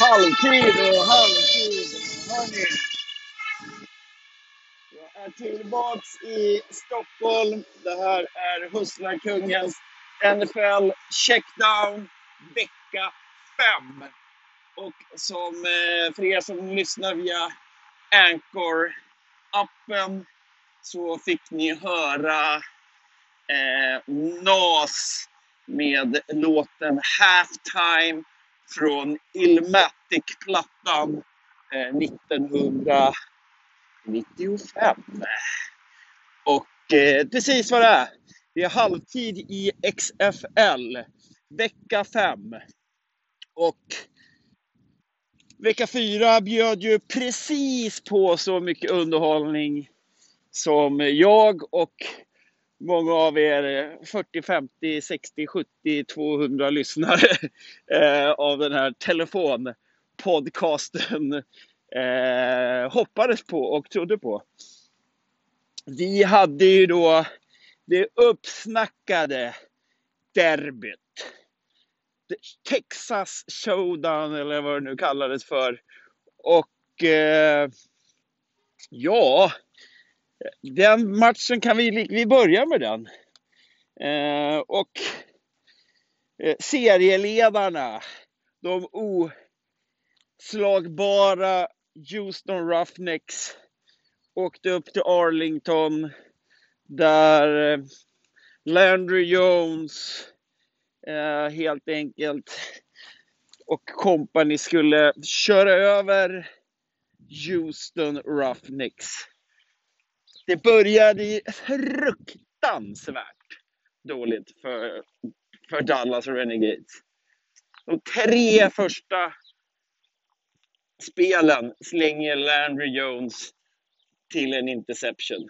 Halvtid och halvtid. Hörni. Jag är tillbaks i Stockholm. Det här är Husnakungens NFL Checkdown vecka 5. Och som eh, för er som lyssnar via Anchor-appen så fick ni höra eh, NAS med låten Halftime från Illmatic-plattan eh, 1995. Och eh, precis vad det är. Det är halvtid i XFL, vecka 5. Och vecka 4 bjöd ju precis på så mycket underhållning som jag och många av er 40, 50, 60, 70, 200 lyssnare eh, av den här telefonpodcasten eh, hoppades på och trodde på. Vi hade ju då det uppsnackade derbyt. Texas Showdown eller vad det nu kallades för. Och eh, ja, den matchen kan vi, vi börja med den. Eh, och eh, serieledarna, de oslagbara Houston Roughnecks åkte upp till Arlington där eh, Landry Jones eh, helt enkelt och company skulle köra över Houston Roughnecks det började fruktansvärt dåligt för, för Dallas Renegades. De tre första spelen slänger Landry Jones till en interception.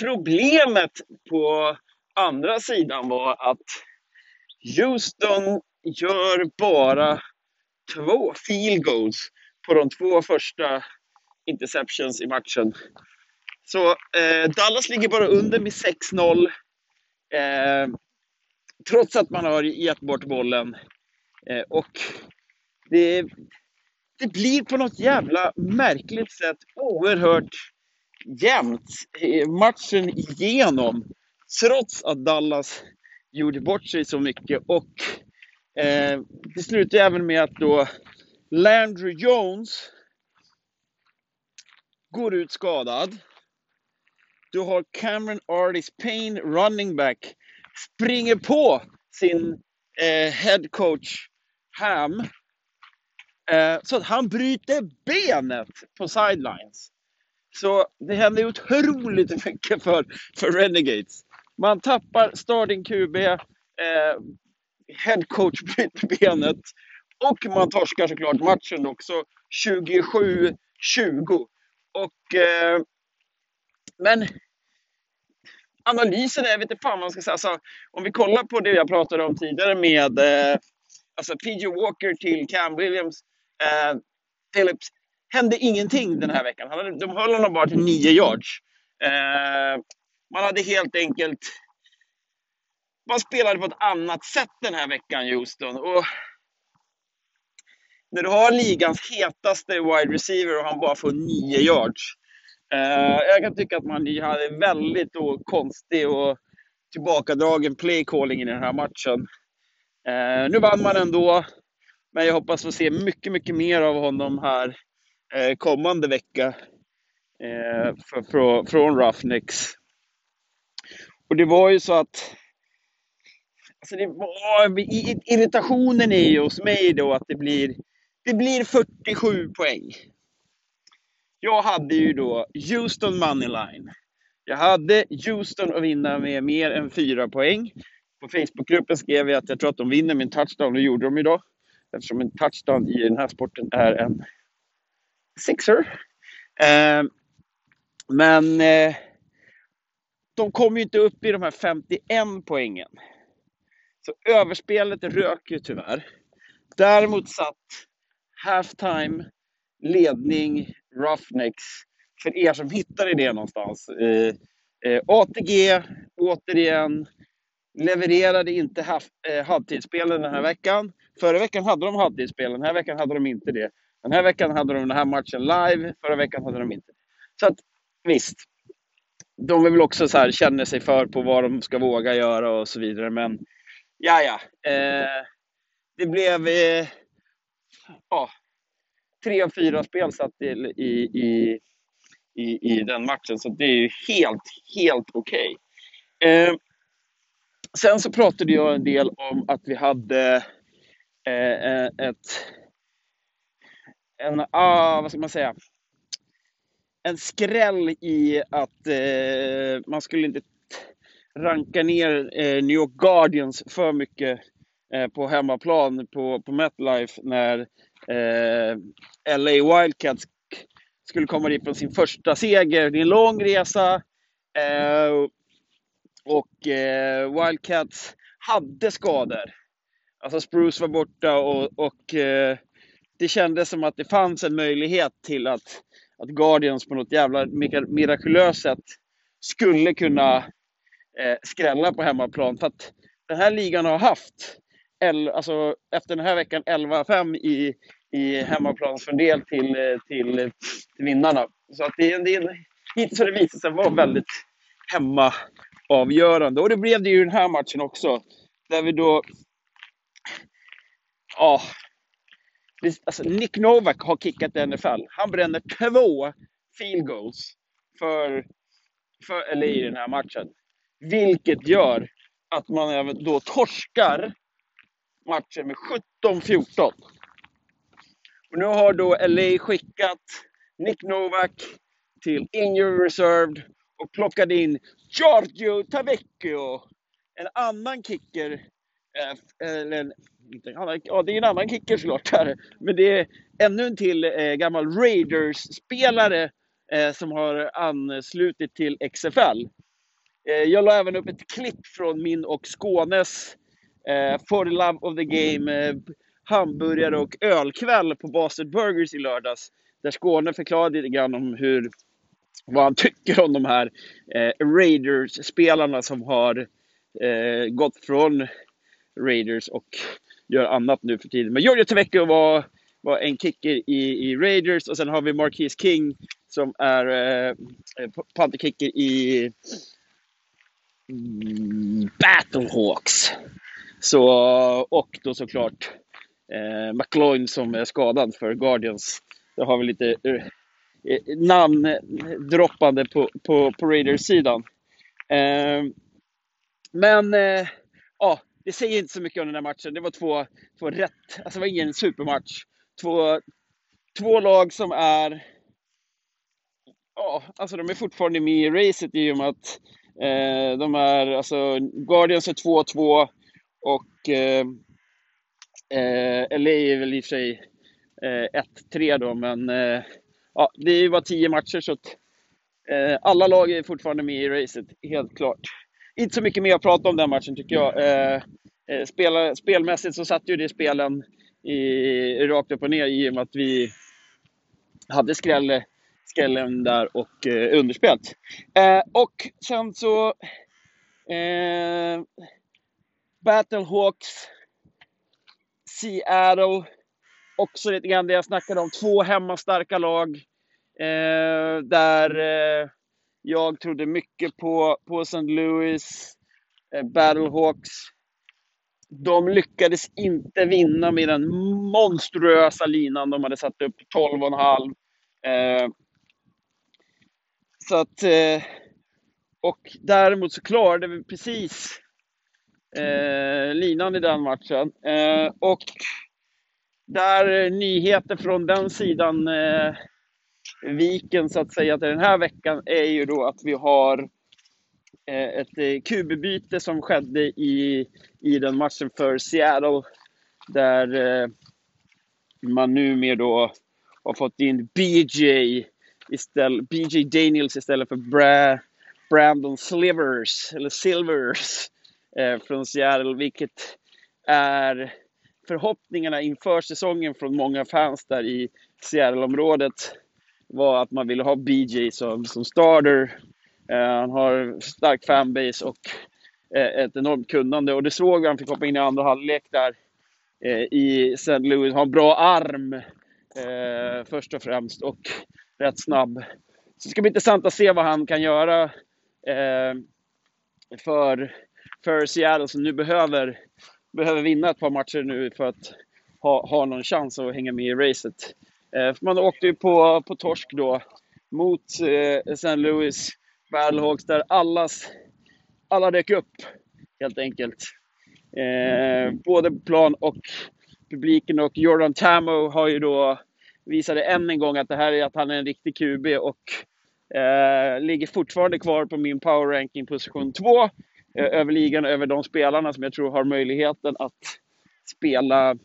Problemet på andra sidan var att Houston gör bara två field goals på de två första interceptions i matchen. Så eh, Dallas ligger bara under med 6-0. Eh, trots att man har gett bort bollen. Eh, och det, det blir på något jävla märkligt sätt oerhört jämnt eh, matchen igenom. Trots att Dallas gjorde bort sig så mycket. Och eh, det slutar även med att då Landry Jones går ut skadad. Du har Cameron Artis Payne, running back, springer på sin eh, head coach Ham. Eh, så att han bryter benet på sidelines. Så det händer otroligt mycket för, för Renegades. Man tappar starting QB, eh, head coach bryter benet och man torskar såklart matchen också 27-20. Och eh, men analysen är, jag vet inte fan vad man ska säga. Alltså, om vi kollar på det jag pratade om tidigare med eh, alltså PJ Walker till Cam Williams. Eh, Phillips hände ingenting den här veckan. Hade, de höll honom bara till 9 yards. Eh, man hade helt enkelt... Man spelade på ett annat sätt den här veckan, Houston. Och när du har ligans hetaste wide receiver och han bara får 9 yards. Eh, jag kan tycka att man hade väldigt då, konstig och tillbakadragen playcalling i den här matchen. Eh, nu vann man ändå, men jag hoppas få se mycket, mycket mer av honom här eh, kommande vecka eh, för, för, från Roughnecks. Och det var ju så att alltså det var, irritationen är ju hos mig då att det blir, det blir 47 poäng. Jag hade ju då Houston Moneyline. Jag hade Houston att vinna med mer än fyra poäng. På Facebookgruppen skrev jag att jag tror att de vinner med en touchdown. Det gjorde de idag. Eftersom en touchdown i den här sporten är en sixer. Eh, men eh, de kom ju inte upp i de här 51 poängen. Så överspelet rök ju tyvärr. Däremot satt halftime, ledning, Roughnecks, för er som hittade det någonstans. Eh, eh, ATG, återigen, levererade inte halv, eh, halvtidsspelen den här veckan. Förra veckan hade de halvtidsspelen, den här veckan hade de inte det. Den här veckan hade de den här matchen live, förra veckan hade de inte det. Så att visst, de vill väl också så här, känna sig för på vad de ska våga göra och så vidare. Men ja, ja. Eh, det blev eh, ja, tre av fyra spel satt i, i, i, i, i den matchen. Så det är ju helt, helt okej. Okay. Eh, sen så pratade jag en del om att vi hade eh, eh, ett en, ah, vad ska man säga, en skräll i att eh, man skulle inte ranka ner eh, New York Guardians för mycket eh, på hemmaplan på, på MetLife när eh, LA Wildcats skulle komma dit från sin första seger. Det är en lång resa eh, och eh, Wildcats hade skador. Alltså Spruce var borta och, och eh, det kändes som att det fanns en möjlighet till att, att Guardians på något jävla mirakulöst sätt skulle kunna eh, skrälla på hemmaplan. För att den här ligan har haft, alltså efter den här veckan, 11-5 i, i hemmaplansfördel till, till, till vinnarna. Så att det, det, hittills har det visat sig vara väldigt hemmaavgörande. Och det blev det ju i den här matchen också. Där vi då ja, alltså Nick Novak har kickat i NFL. Han bränner två field goals för, för LA i den här matchen. Vilket gör att man även då torskar matchen med 17-14. Och nu har då LA skickat Nick Novak till injury reserved och plockade in Giorgio Tavecchio, en annan kicker, eh, eller ja, det är en annan kicker såklart här. Men det är ännu en till eh, gammal Raiders-spelare eh, som har anslutit till XFL. Eh, jag la även upp ett klipp från min och Skånes eh, For the Love of the Game eh, hamburgare och ölkväll på Bastard Burgers i lördags. Där Skåne förklarade lite grann om hur, vad han tycker om de här eh, Raiders-spelarna som har eh, gått från Raiders och gör annat nu för tiden. Men Giorgio Tevecchio var, var en kicker i, i Raiders och sen har vi Marquis King som är eh, eh panterkicker i mm, Battlehawks. Så, och då såklart eh, McLean som är skadad för Guardians. Det har vi lite eh, namndroppande på, på, på Raiders-sidan. Eh, men eh, ja, det säger inte så mycket om den här matchen. Det var två, två rätt, alltså det var ingen supermatch. Två, två lag som är, ja, alltså de är fortfarande med i racet i och med att eh, de är, alltså Guardians är 2-2 och eh, eh LA är väl i och för sig eh, 1-3 då, men eh, ja, det bara tio matcher så att eh, alla lag är fortfarande med i racet, helt klart inte så mycket mer att prata om den matchen tycker jag. Eh, eh spel, spelmässigt så satt ju det spelen i, rakt upp och ner i och med att vi hade skräll, skrällen där och eh, underspelat. Eh, och sen så eh, Battlehawks, Seattle, också lite grann det jag snackade om. Två hemmastarka lag. Eh, där eh, jag trodde mycket på, på St. Louis, eh, Battlehawks. De lyckades inte vinna med den monstruösa linan de hade satt upp, 12,5. Eh, så att, eh, och däremot så klarade vi precis eh, linan i den matchen. Eh, och där nyheter från den sidan eh, viken så att säga till den här veckan är ju då att vi har eh, ett eh, QB-byte som skedde i, i den matchen för Seattle. Där eh, man numera då har fått in BJ, istället, BJ Daniels istället för Bra, Brandon Slivers, eller Silvers Eh, från Seattle, vilket är förhoppningarna inför säsongen från många fans där i Seattle-området var att man ville ha BJ som, som starter. Eh, han har stark fanbase och eh, ett enormt kunnande. Och det såg vi, han fick hoppa in i andra halvlek där i St. Louis. Har en bra arm först och främst och rätt snabb. Så det ska bli intressant att se vad han kan göra för, för Seattle som nu behöver, behöver vinna ett par matcher nu för att ha, ha någon chans att hänga med i racet. Eh, man åkte ju på, på torsk då mot eh, St. Louis Battlehawks där allas, alla dök upp helt enkelt. Eh, både plan och publiken och Jordan Tamo har ju då visade än en gång att det här är att han är en riktig QB och eh, ligger fortfarande kvar på min power ranking position 2 över ligan, över de spelarna som jag tror har möjligheten att spela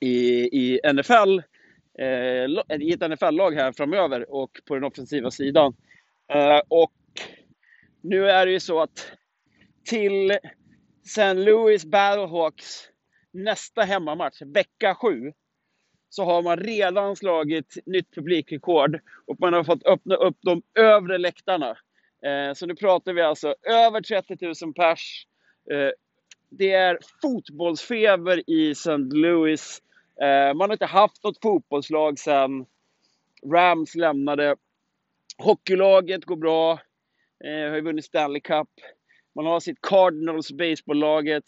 i, i NFL, eh, i ett NFL-lag här framöver och på den offensiva sidan. Eh, och nu är det ju så att till St. Louis Battlehawks nästa hemmamatch, vecka 7, så har man redan slagit nytt publikrekord och man har fått öppna upp de övre läktarna. Eh, så nu pratar vi alltså över 30 000 pers. Eh, det är fotbollsfeber i St. Louis. Eh, man har inte haft något fotbollslag sedan Rams lämnade. Hockeylaget går bra, har ju vunnit Stanley Cup. Man har sitt Cardinals baseballlaget.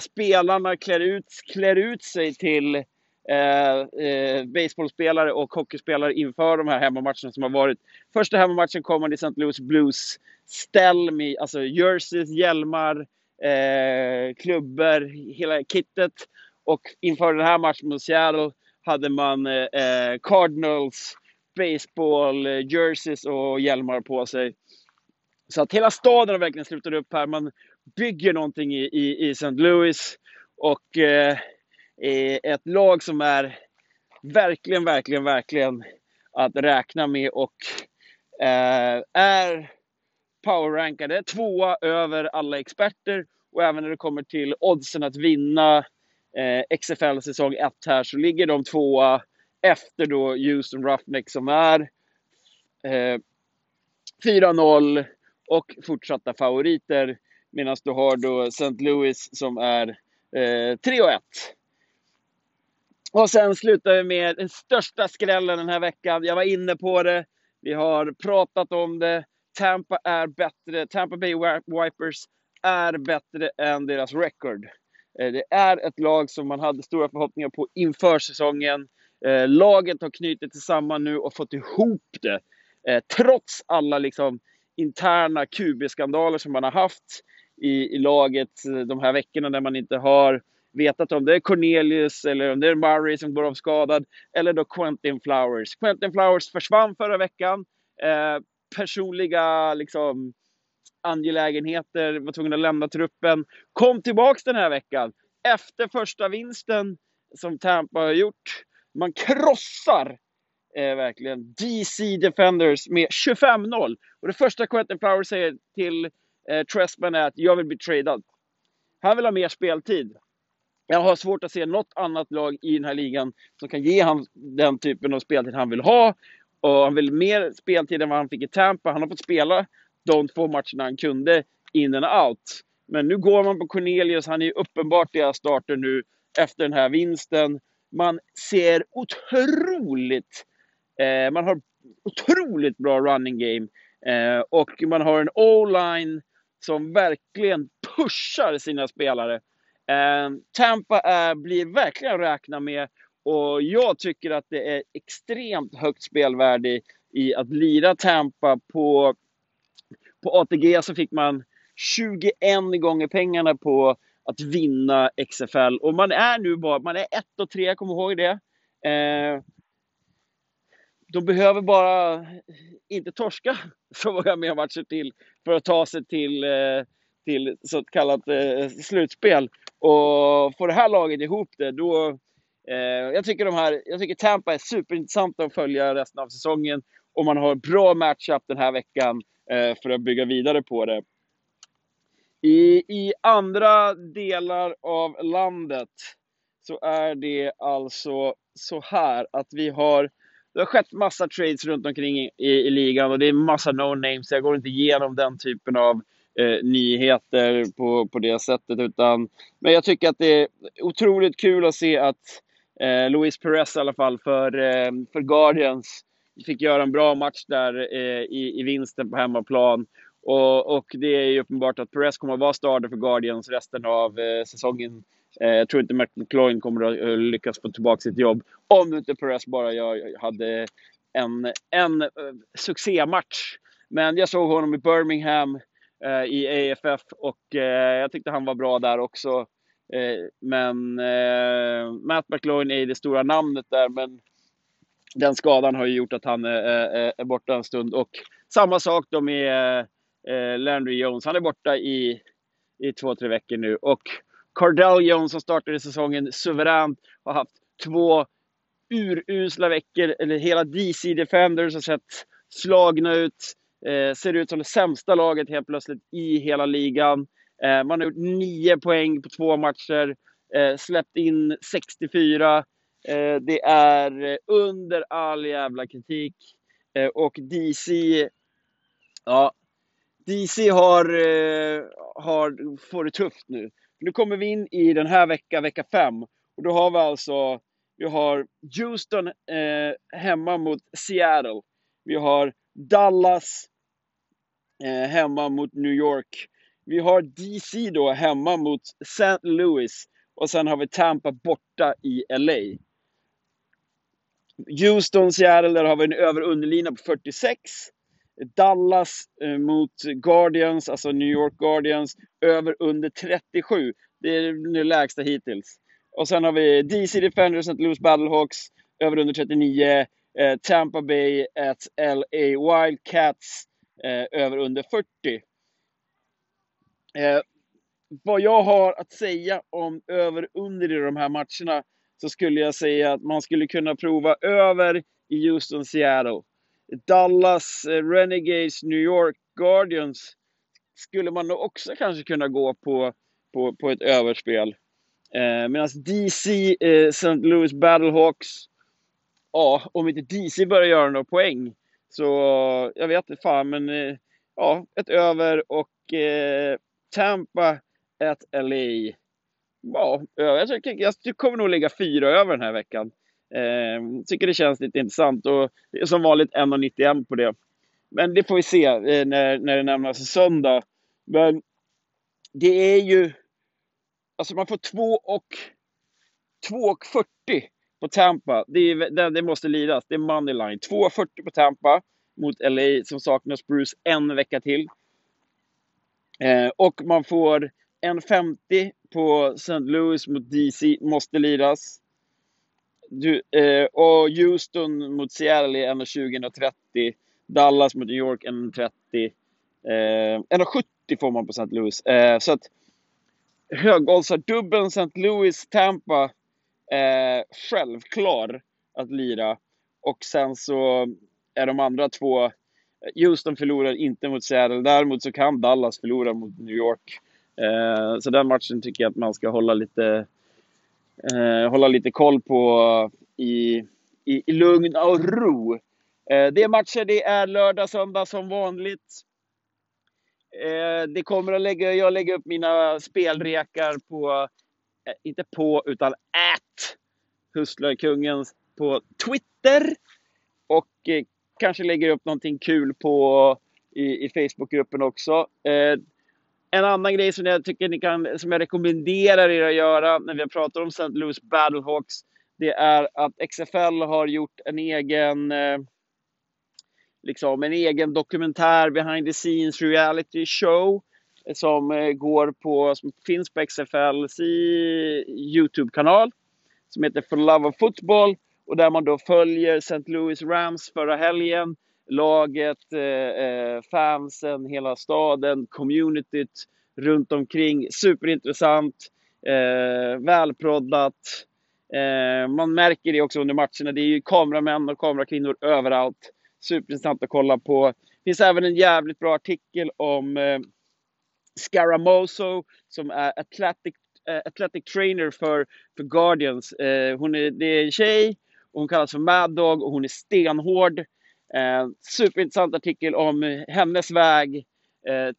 Spelarna klär ut, klär ut sig till eh, eh, baseballspelare och hockeyspelare inför de här hemmamatcherna som har varit. Första hemmamatchen kom man i St. Louis Blues ställ med alltså jerseys, hjälmar, eh, klubbor, hela kittet. Och inför den här matchen mot Seattle hade man eh, Cardinals baseball-jerseys eh, och hjälmar på sig. Så att hela staden har verkligen slutat upp här. Man bygger någonting i, i, i St. Louis. Och eh, Eh, ett lag som är verkligen, verkligen, verkligen att räkna med och eh, är powerrankade tvåa över alla experter. Och även när det kommer till oddsen att vinna eh, XFL säsong 1 här så ligger de tvåa efter då Houston Roughneck som är 4-0 och fortsatta favoriter. Medan du har då St. Louis som är eh, 3-1. Och sen slutar vi med den största skrällen den här veckan. Jag var inne på det. Vi har pratat om det. Tampa är bättre. Tampa Bay Wipers är bättre än deras record. Eh, det är ett lag som man hade stora förhoppningar på inför säsongen. Eh, laget har knutit tillsammans nu och fått ihop det. Eh, trots alla liksom, interna QB-skandaler som man har haft i, i laget de här veckorna när man inte har vetat om det är Cornelius eller om det är Murray som går av skadad eller då Quentin Flowers. Quentin Flowers försvann förra veckan. Eh, personliga liksom, angelägenheter, var tvungen att lämna truppen. Kom tillbaks den här veckan efter första vinsten som Tampa har gjort. Man krossar eh, verkligen DC Defenders med 25-0. Och det första Quentin Flowers säger till eh, Tressman är att jag vill bli tradad. Han vill ha mer speltid. Jag har svårt att se något annat lag i den här ligan som kan ge honom den typen av speltid han vill ha. Och han vill mer speltid än vad han fick i Tampa. Han har fått spela de två matcherna han kunde in and out. Men nu går man på Cornelius. Han är uppenbart deras starter nu efter den här vinsten. Man ser otroligt... Eh, man har otroligt bra running game. Eh, och man har en O-line som verkligen pushar sina spelare. Eh, Tampa är, blir verkligen att räkna med och jag tycker att det är extremt högt spelvärde i att lira Tampa på på ATG så fick man 21 gånger pengarna på att vinna XFL. Och man är nu bara, man är 1 och 3, kom ihåg det. Eh, de behöver bara inte torska så många mer matcher till för att ta sig till, eh, till så kallat eh, slutspel. Och får det här laget ihop det, då... Eh, jag, tycker de här, jag tycker Tampa är superintressanta att följa resten av säsongen. Och man har bra matchup den här veckan Eh, för att bygga vidare på det. I, I andra delar av landet så är det alltså så här att vi har det har skett massa trades runt omkring i, i, i ligan och det är massa no-names. Jag går inte igenom den typen av eh, nyheter på, på det sättet. Utan, men jag tycker att det är otroligt kul att se att eh, Luis Perez i alla fall för, eh, för Guardians fick göra en bra match där eh, i, i vinsten på hemmaplan. Och, och det är ju uppenbart att Perez kommer att vara starter för Guardians resten av eh, säsongen. Eh, jag tror inte McLaurin kommer att eh, lyckas få tillbaka sitt jobb. Om inte Perez bara jag hade en, en eh, succématch. Men jag såg honom i Birmingham Eh, i AFF och eh, jag tyckte han var bra där också. Eh, men Matt McLaurin är det stora namnet där, men den skadan har ju gjort att han är, är borta en stund. Och samma sak då med Landry Jones. Han är borta i, i två, tre veckor nu. Och Cardell Jones som startade säsongen suveränt har haft två urusla veckor. Eller hela DC Defenders har sett slagna ut. Eh, ser ut som det sämsta laget helt plötsligt i hela ligan. Eh, man har gjort nio poäng på två matcher. Eh, släppt in 64. Eh, det är eh, under all jävla kritik. Eh, och DC, ja, DC har, eh, har, får det tufft nu. Nu kommer vi in i den här veckan, vecka fem. Och då har vi alltså vi har Houston eh, hemma mot Seattle. Vi har Dallas eh, hemma mot New York. Vi har DC då hemma mot St. Louis. Och sen har vi Tampa borta i LA. Houston, Seattle, där har vi en över underlina på 46. Dallas eh, mot Guardians, alltså New York Guardians, över under 37. Det är det lägsta hittills. Och sen har vi DC Defenders, St. Louis Battlehawks, över under 39. Eh, Tampa Bay at LA Wildcats, eh, över under 40. Eh, vad jag har att säga om över under i de här matcherna så skulle jag säga att man skulle kunna prova över i Houston, Seattle. Dallas, eh, Renegades, New York Guardians skulle man nog också kanske kunna gå på, på, på ett överspel. Eh, Medan DC, eh, St. Louis Battlehawks, ja, om inte DC börjar göra några poäng så jag vet inte fan, men eh, ja, ett över och eh, Tampa, ett LA. Ja, jag, tycker, jag kommer nog ligga fyra över den här veckan. Eh, tycker det känns lite intressant och det är som vanligt 1,91 på det. Men det får vi se eh, när, när det närmar sig söndag. Men det är ju Alltså man får 2 och 2,40 på Tampa. Det, är, det, det måste lidas. Det är moneyline. 2,40 på Tampa mot LA som saknar Spruce en vecka till. Eh, och man får 1,50 på St. Louis mot DC. Måste lidas. Du, eh, och Houston mot Seattle är 1,20 Dallas mot New York 1,30. Eh, 1,70 får man på St. Louis. Eh, så att högoddsardubben alltså, St. Louis Tampa eh, självklar att lira. Och sen så är de andra två, Houston förlorar inte mot Seattle, däremot så kan Dallas förlora mot New York. Eh, så den matchen tycker jag att man ska hålla lite, eh, hålla lite koll på i, i, i lugn och ro. Eh, det är matcher, det är lördag, söndag som vanligt. Eh, det kommer att lägga, jag lägger upp mina spelrekar på, Eh, inte på, utan at Hustlerkungen på Twitter. Och eh, kanske lägger upp någonting kul på i, i Facebookgruppen också. Eh, en annan grej som jag tycker ni kan, som jag rekommenderar er att göra när vi pratar om St. Louis Battlehawks, det är att XFL har gjort en egen eh, liksom en egen dokumentär behind the scenes reality show som eh, går på, som finns på XFLs Youtube-kanal som heter For Love of Football och där man då följer St. Louis Rams förra helgen, laget, eh, eh, fansen, hela staden, communityt runt omkring. Superintressant, eh, välproddat. Eh, man märker det också under matcherna. Det är ju kameramän och kamerakvinnor överallt superintressant att kolla på. Det finns även en jävligt bra artikel om eh, Scaramoso som är athletic, eh, athletic trainer för, för Guardians. Eh, hon är, det är en tjej och hon kallas för Mad Dog och hon är stenhård. Eh, superintressant artikel om hennes väg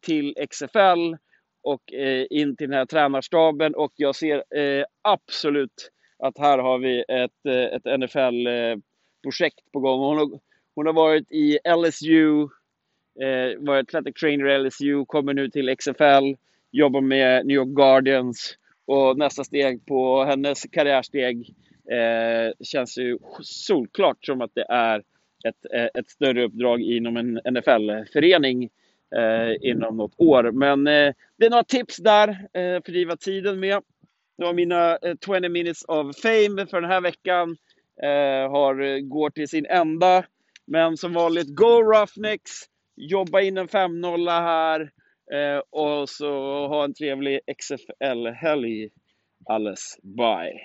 till XFL och in till den här tränarstaben och jag ser absolut att här har vi ett, ett NFL-projekt på gång. Hon har, hon har varit i LSU, eh, var athletic trainer LSU, kommer nu till XFL, jobbar med New York Guardians och nästa steg på hennes karriärsteg eh, känns ju solklart som att det är ett, eh, ett större uppdrag inom en NFL-förening eh, inom något år. Men eh, det är några tips där eh, fördriva tiden med. Det var mina eh, 20 minutes of fame för den här veckan. Eh, har, eh, går till sin ända. Men som vanligt, go Roughnecks! Jobba in en 5-0 här. Eh, och så ha en trevlig XFL-helg. Alles, bye!